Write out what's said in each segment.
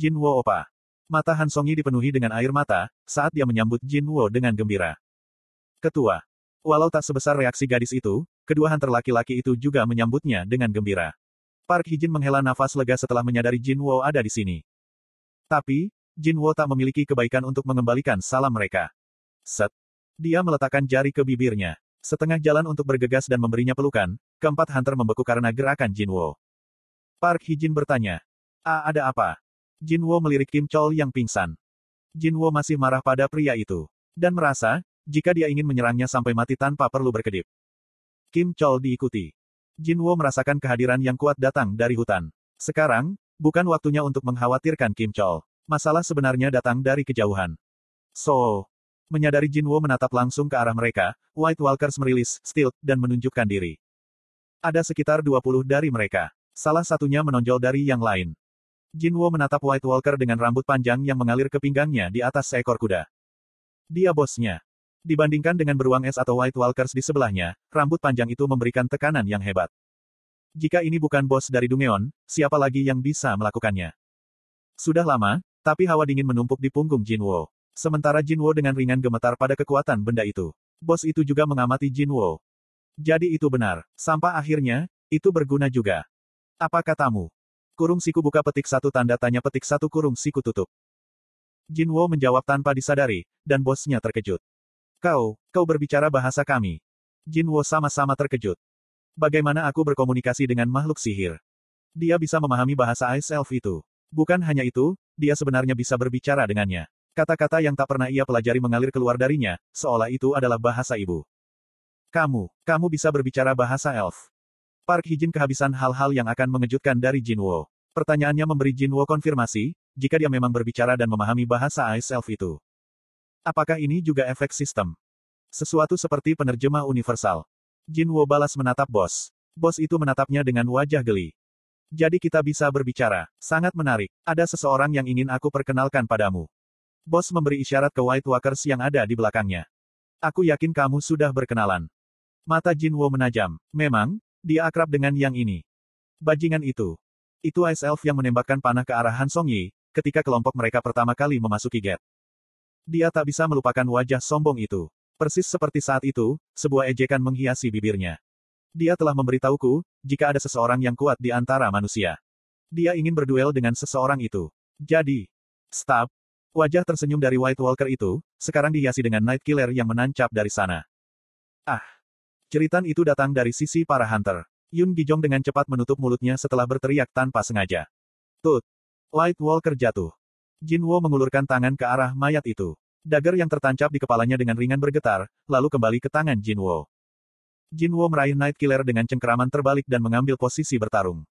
Jinwo Opa. Mata Han Songyi dipenuhi dengan air mata, saat dia menyambut Jinwo dengan gembira. Ketua. Walau tak sebesar reaksi gadis itu, kedua hunter laki-laki itu juga menyambutnya dengan gembira. Park Hijin menghela nafas lega setelah menyadari Jinwo ada di sini. Tapi, Jinwo tak memiliki kebaikan untuk mengembalikan salam mereka. Set. Dia meletakkan jari ke bibirnya. Setengah jalan untuk bergegas dan memberinya pelukan, keempat hunter membeku karena gerakan Jinwo. Park Hijin bertanya. Ah, ada apa? Jinwo melirik Kim Chol yang pingsan. Jinwo masih marah pada pria itu. Dan merasa, jika dia ingin menyerangnya sampai mati tanpa perlu berkedip. Kim Chol diikuti. Jinwo merasakan kehadiran yang kuat datang dari hutan. Sekarang, bukan waktunya untuk mengkhawatirkan Kim Chol. Masalah sebenarnya datang dari kejauhan. So, Menyadari Jinwo menatap langsung ke arah mereka, White Walkers merilis Steel dan menunjukkan diri. Ada sekitar 20 dari mereka. Salah satunya menonjol dari yang lain. Jinwo menatap White Walker dengan rambut panjang yang mengalir ke pinggangnya di atas seekor kuda. Dia bosnya. Dibandingkan dengan beruang es atau White Walkers di sebelahnya, rambut panjang itu memberikan tekanan yang hebat. Jika ini bukan bos dari Dungeon, siapa lagi yang bisa melakukannya? Sudah lama, tapi hawa dingin menumpuk di punggung Jinwo. Sementara Jinwo dengan ringan gemetar pada kekuatan benda itu. Bos itu juga mengamati Jinwo. Jadi itu benar. Sampah akhirnya, itu berguna juga. Apa katamu? Kurung siku buka petik satu tanda tanya petik satu kurung siku tutup. Jinwo menjawab tanpa disadari, dan bosnya terkejut. Kau, kau berbicara bahasa kami. Jinwo sama-sama terkejut. Bagaimana aku berkomunikasi dengan makhluk sihir? Dia bisa memahami bahasa Ice Elf itu. Bukan hanya itu, dia sebenarnya bisa berbicara dengannya. Kata-kata yang tak pernah ia pelajari mengalir keluar darinya, seolah itu adalah bahasa ibu. Kamu, kamu bisa berbicara bahasa elf. Park Hijin kehabisan hal-hal yang akan mengejutkan dari Jinwo. Pertanyaannya memberi Jinwo konfirmasi, jika dia memang berbicara dan memahami bahasa Ice Elf itu. Apakah ini juga efek sistem? Sesuatu seperti penerjemah universal. Jinwo balas menatap bos. Bos itu menatapnya dengan wajah geli. Jadi kita bisa berbicara. Sangat menarik. Ada seseorang yang ingin aku perkenalkan padamu. Bos memberi isyarat ke White Walkers yang ada di belakangnya. Aku yakin kamu sudah berkenalan. Mata Jinwo menajam. Memang, dia akrab dengan yang ini. Bajingan itu. Itu Ice Elf yang menembakkan panah ke arah Han Song Yi, ketika kelompok mereka pertama kali memasuki gate. Dia tak bisa melupakan wajah sombong itu. Persis seperti saat itu, sebuah ejekan menghiasi bibirnya. Dia telah memberitahuku, jika ada seseorang yang kuat di antara manusia. Dia ingin berduel dengan seseorang itu. Jadi, Stab, Wajah tersenyum dari White Walker itu, sekarang dihiasi dengan Night Killer yang menancap dari sana. Ah! Ceritan itu datang dari sisi para hunter. Yun Gijong dengan cepat menutup mulutnya setelah berteriak tanpa sengaja. Tut! White Walker jatuh. Jinwo mengulurkan tangan ke arah mayat itu. Dagger yang tertancap di kepalanya dengan ringan bergetar, lalu kembali ke tangan Jinwo. Jinwo meraih Night Killer dengan cengkeraman terbalik dan mengambil posisi bertarung.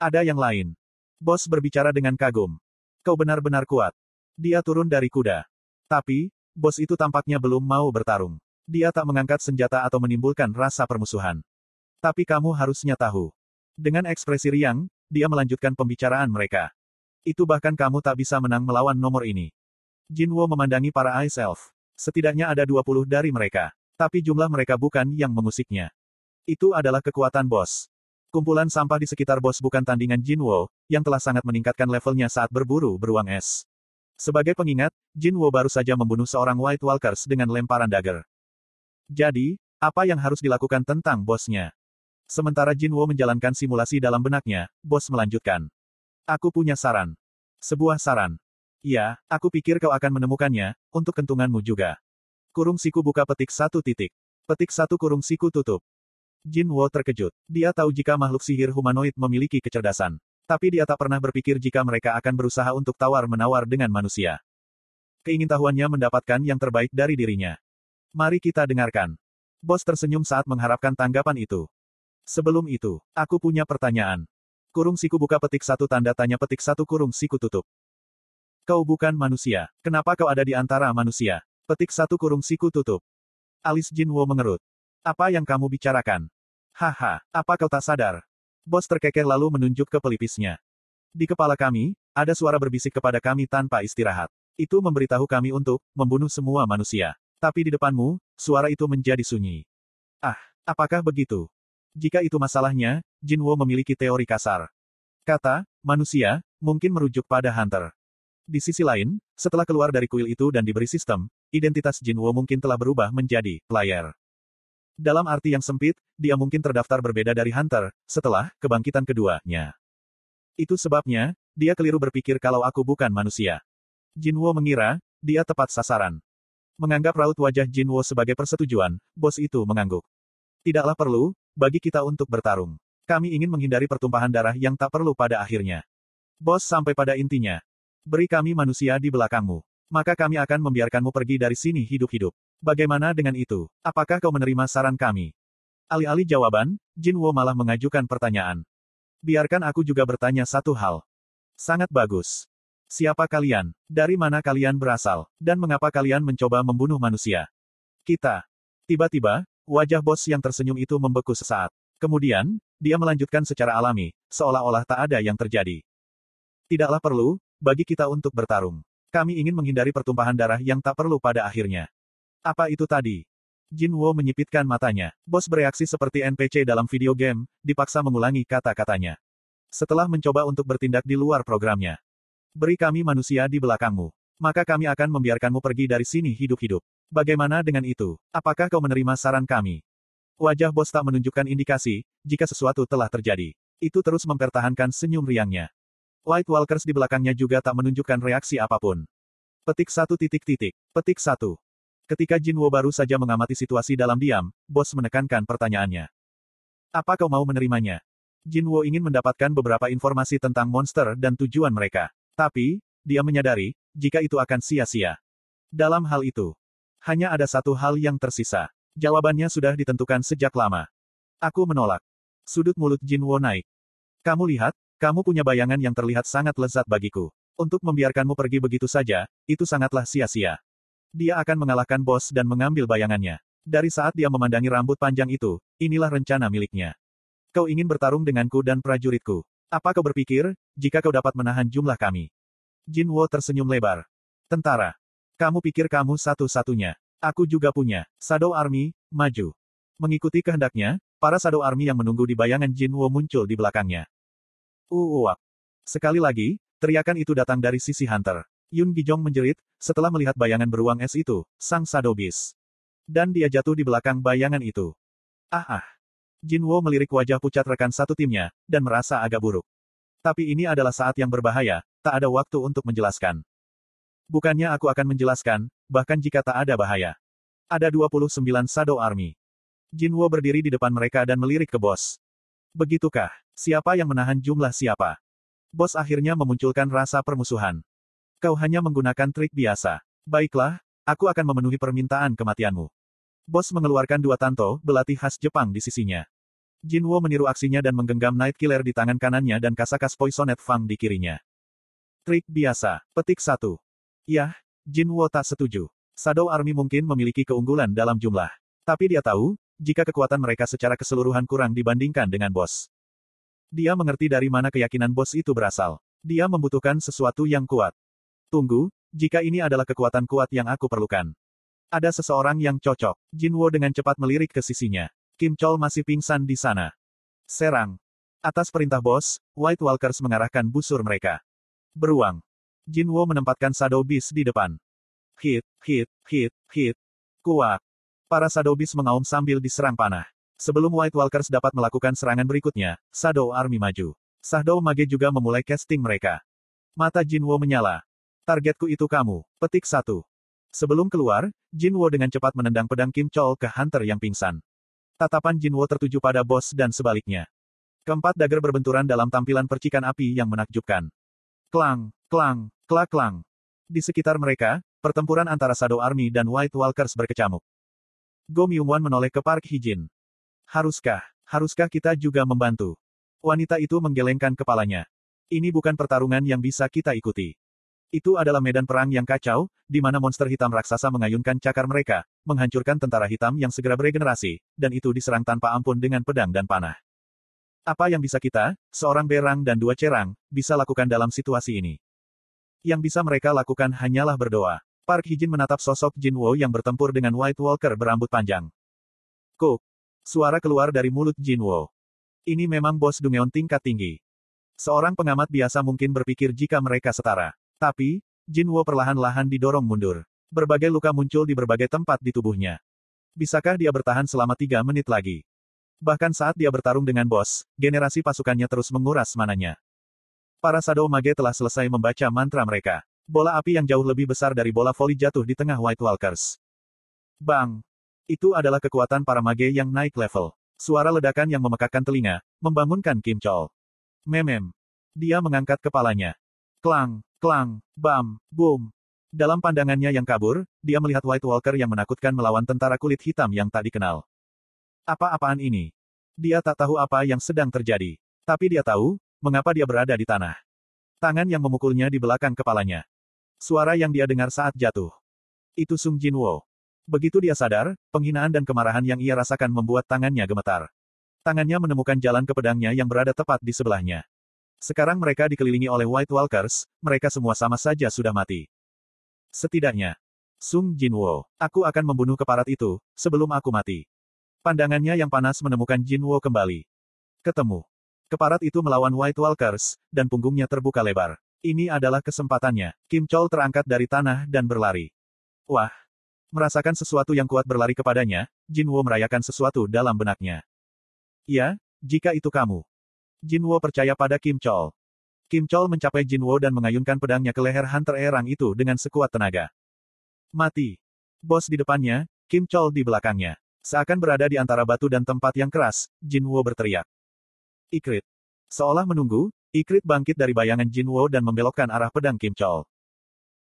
Ada yang lain. Bos berbicara dengan kagum. Kau benar-benar kuat. Dia turun dari kuda. Tapi, bos itu tampaknya belum mau bertarung. Dia tak mengangkat senjata atau menimbulkan rasa permusuhan. Tapi kamu harusnya tahu. Dengan ekspresi riang, dia melanjutkan pembicaraan mereka. Itu bahkan kamu tak bisa menang melawan nomor ini. Jinwo memandangi para Ice Elf. Setidaknya ada 20 dari mereka. Tapi jumlah mereka bukan yang memusiknya. Itu adalah kekuatan bos. Kumpulan sampah di sekitar bos bukan tandingan Jinwo, yang telah sangat meningkatkan levelnya saat berburu beruang es. Sebagai pengingat, Jin Wo baru saja membunuh seorang White Walkers dengan lemparan dagger. Jadi, apa yang harus dilakukan tentang bosnya? Sementara Jin Wo menjalankan simulasi dalam benaknya, bos melanjutkan. Aku punya saran. Sebuah saran. Ya, aku pikir kau akan menemukannya, untuk kentunganmu juga. Kurung siku buka petik satu titik. Petik satu kurung siku tutup. Jin Wo terkejut. Dia tahu jika makhluk sihir humanoid memiliki kecerdasan. Tapi dia tak pernah berpikir jika mereka akan berusaha untuk tawar-menawar dengan manusia. Keingintahuannya mendapatkan yang terbaik dari dirinya. Mari kita dengarkan. Bos tersenyum saat mengharapkan tanggapan itu. Sebelum itu, aku punya pertanyaan. Kurung siku buka petik satu tanda tanya petik satu kurung siku tutup. Kau bukan manusia. Kenapa kau ada di antara manusia? Petik satu kurung siku tutup. Alis Jinwo mengerut. Apa yang kamu bicarakan? Haha, apa kau tak sadar? Bos terkekeh lalu menunjuk ke pelipisnya. Di kepala kami, ada suara berbisik kepada kami tanpa istirahat. Itu memberitahu kami untuk membunuh semua manusia. Tapi di depanmu, suara itu menjadi sunyi. Ah, apakah begitu? Jika itu masalahnya, Jinwo memiliki teori kasar. Kata, manusia, mungkin merujuk pada Hunter. Di sisi lain, setelah keluar dari kuil itu dan diberi sistem, identitas Jinwo mungkin telah berubah menjadi player. Dalam arti yang sempit, dia mungkin terdaftar berbeda dari Hunter, setelah kebangkitan keduanya. Itu sebabnya, dia keliru berpikir kalau aku bukan manusia. Jinwo mengira, dia tepat sasaran. Menganggap raut wajah Jinwo sebagai persetujuan, bos itu mengangguk. Tidaklah perlu, bagi kita untuk bertarung. Kami ingin menghindari pertumpahan darah yang tak perlu pada akhirnya. Bos sampai pada intinya. Beri kami manusia di belakangmu. Maka kami akan membiarkanmu pergi dari sini hidup-hidup. Bagaimana dengan itu? Apakah kau menerima saran kami? Alih-alih jawaban, Jinwo malah mengajukan pertanyaan. Biarkan aku juga bertanya satu hal. Sangat bagus. Siapa kalian? Dari mana kalian berasal? Dan mengapa kalian mencoba membunuh manusia? Kita. Tiba-tiba, wajah bos yang tersenyum itu membeku sesaat. Kemudian, dia melanjutkan secara alami, seolah-olah tak ada yang terjadi. Tidaklah perlu, bagi kita untuk bertarung. Kami ingin menghindari pertumpahan darah yang tak perlu pada akhirnya. Apa itu tadi? Jin Wo menyipitkan matanya. Bos bereaksi seperti NPC dalam video game, dipaksa mengulangi kata-katanya. Setelah mencoba untuk bertindak di luar programnya. Beri kami manusia di belakangmu. Maka kami akan membiarkanmu pergi dari sini hidup-hidup. Bagaimana dengan itu? Apakah kau menerima saran kami? Wajah bos tak menunjukkan indikasi, jika sesuatu telah terjadi. Itu terus mempertahankan senyum riangnya. White Walkers di belakangnya juga tak menunjukkan reaksi apa pun. Petik satu titik titik. Petik satu. Ketika Jinwo baru saja mengamati situasi dalam diam, bos menekankan pertanyaannya. Apa kau mau menerimanya? Jinwo ingin mendapatkan beberapa informasi tentang monster dan tujuan mereka. Tapi, dia menyadari, jika itu akan sia-sia. Dalam hal itu, hanya ada satu hal yang tersisa. Jawabannya sudah ditentukan sejak lama. Aku menolak. Sudut mulut Jinwo naik. Kamu lihat, kamu punya bayangan yang terlihat sangat lezat bagiku. Untuk membiarkanmu pergi begitu saja, itu sangatlah sia-sia. Dia akan mengalahkan bos dan mengambil bayangannya. Dari saat dia memandangi rambut panjang itu, inilah rencana miliknya. Kau ingin bertarung denganku dan prajuritku. Apa kau berpikir, jika kau dapat menahan jumlah kami? Jin Wo tersenyum lebar. Tentara. Kamu pikir kamu satu-satunya. Aku juga punya. Shadow Army, maju. Mengikuti kehendaknya, para Shadow Army yang menunggu di bayangan Jin Wo muncul di belakangnya. Uuak. Sekali lagi, teriakan itu datang dari sisi Hunter. Yun Gijong menjerit, setelah melihat bayangan beruang es itu, sang Shadow Beast. Dan dia jatuh di belakang bayangan itu. Ah ah. Jinwo melirik wajah pucat rekan satu timnya, dan merasa agak buruk. Tapi ini adalah saat yang berbahaya, tak ada waktu untuk menjelaskan. Bukannya aku akan menjelaskan, bahkan jika tak ada bahaya. Ada 29 Shadow Army. Jinwo berdiri di depan mereka dan melirik ke bos. Begitukah? Siapa yang menahan jumlah siapa? Bos akhirnya memunculkan rasa permusuhan. Kau hanya menggunakan trik biasa. Baiklah, aku akan memenuhi permintaan kematianmu. Bos mengeluarkan dua tanto, belati khas Jepang di sisinya. Jinwo meniru aksinya dan menggenggam Night Killer di tangan kanannya dan Kasakas Poisonet Fang di kirinya. Trik biasa. Petik 1. Yah, Jinwo tak setuju. Shadow Army mungkin memiliki keunggulan dalam jumlah. Tapi dia tahu, jika kekuatan mereka secara keseluruhan kurang dibandingkan dengan bos. Dia mengerti dari mana keyakinan bos itu berasal. Dia membutuhkan sesuatu yang kuat. Tunggu, jika ini adalah kekuatan kuat yang aku perlukan. Ada seseorang yang cocok. Jinwo dengan cepat melirik ke sisinya. Kim Chol masih pingsan di sana. Serang. Atas perintah bos, White Walkers mengarahkan busur mereka. Beruang. Jinwo menempatkan Shadow Beast di depan. Hit, hit, hit, hit. Kuat. Para Shadow Beast mengaum sambil diserang panah. Sebelum White Walkers dapat melakukan serangan berikutnya, Shadow Army maju. Shadow Mage juga memulai casting mereka. Mata Jinwo menyala. Targetku itu kamu. Petik satu. Sebelum keluar, Jinwo dengan cepat menendang pedang Kim Chol ke Hunter yang pingsan. Tatapan Jinwo tertuju pada bos dan sebaliknya. Keempat dagger berbenturan dalam tampilan percikan api yang menakjubkan. Klang, klang, klak klang. Di sekitar mereka, pertempuran antara Shadow Army dan White Walkers berkecamuk. Go Myungwon menoleh ke Park Hijin. Haruskah, haruskah kita juga membantu? Wanita itu menggelengkan kepalanya. Ini bukan pertarungan yang bisa kita ikuti. Itu adalah medan perang yang kacau, di mana monster hitam raksasa mengayunkan cakar mereka, menghancurkan tentara hitam yang segera beregenerasi, dan itu diserang tanpa ampun dengan pedang dan panah. Apa yang bisa kita, seorang berang dan dua cerang, bisa lakukan dalam situasi ini? Yang bisa mereka lakukan hanyalah berdoa. Park Hijin menatap sosok Jin Wo yang bertempur dengan White Walker berambut panjang. Kuk. Suara keluar dari mulut Jin Wo. Ini memang bos Dungeon tingkat tinggi. Seorang pengamat biasa mungkin berpikir jika mereka setara. Tapi, Jinwo perlahan-lahan didorong mundur. Berbagai luka muncul di berbagai tempat di tubuhnya. Bisakah dia bertahan selama tiga menit lagi? Bahkan saat dia bertarung dengan bos, generasi pasukannya terus menguras mananya. Para Shadow Mage telah selesai membaca mantra mereka. Bola api yang jauh lebih besar dari bola voli jatuh di tengah White Walkers. Bang! Itu adalah kekuatan para mage yang naik level. Suara ledakan yang memekakkan telinga, membangunkan Kim Chol. Memem. Dia mengangkat kepalanya. Klang, klang, bam, boom. Dalam pandangannya yang kabur, dia melihat White Walker yang menakutkan melawan tentara kulit hitam yang tak dikenal. Apa-apaan ini? Dia tak tahu apa yang sedang terjadi. Tapi dia tahu, mengapa dia berada di tanah. Tangan yang memukulnya di belakang kepalanya. Suara yang dia dengar saat jatuh. Itu Sung Jinwo. Begitu dia sadar, penghinaan dan kemarahan yang ia rasakan membuat tangannya gemetar. Tangannya menemukan jalan ke pedangnya yang berada tepat di sebelahnya. Sekarang mereka dikelilingi oleh White Walkers, mereka semua sama saja sudah mati. Setidaknya, Sung Jinwo, aku akan membunuh keparat itu, sebelum aku mati. Pandangannya yang panas menemukan Jinwo kembali. Ketemu. Keparat itu melawan White Walkers, dan punggungnya terbuka lebar. Ini adalah kesempatannya. Kim Chol terangkat dari tanah dan berlari. Wah! Merasakan sesuatu yang kuat berlari kepadanya, Jin Wo merayakan sesuatu dalam benaknya. Ya, jika itu kamu. Jin Wo percaya pada Kim Chol. Kim Chol mencapai Jin Wo dan mengayunkan pedangnya ke leher Hunter Erang itu dengan sekuat tenaga. Mati. Bos di depannya, Kim Chol di belakangnya. Seakan berada di antara batu dan tempat yang keras, Jin Wo berteriak. Ikrit. Seolah menunggu, Ikrit bangkit dari bayangan Jinwo dan membelokkan arah pedang Kim Chol.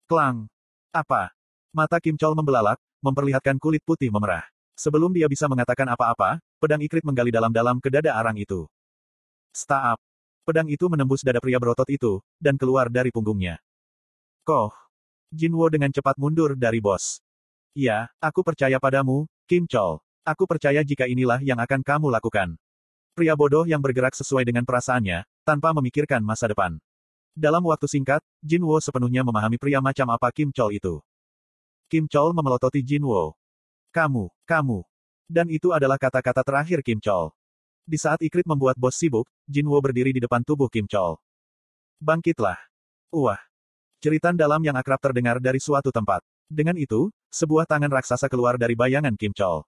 Klang! Apa? Mata Kim Chol membelalak, memperlihatkan kulit putih memerah. Sebelum dia bisa mengatakan apa-apa, pedang Ikrit menggali dalam-dalam ke dada arang itu. Stop! Pedang itu menembus dada pria berotot itu, dan keluar dari punggungnya. Koh! Jinwo dengan cepat mundur dari bos. Ya, aku percaya padamu, Kim Chol. Aku percaya jika inilah yang akan kamu lakukan. Pria bodoh yang bergerak sesuai dengan perasaannya, tanpa memikirkan masa depan. Dalam waktu singkat, Jin Wo sepenuhnya memahami pria macam apa Kim Chol itu. Kim Chol memelototi Jin Wo. Kamu, kamu. Dan itu adalah kata-kata terakhir Kim Chol. Di saat Ikrit membuat bos sibuk, Jin Wo berdiri di depan tubuh Kim Chol. Bangkitlah. Wah. Ceritan dalam yang akrab terdengar dari suatu tempat. Dengan itu, sebuah tangan raksasa keluar dari bayangan Kim Chol.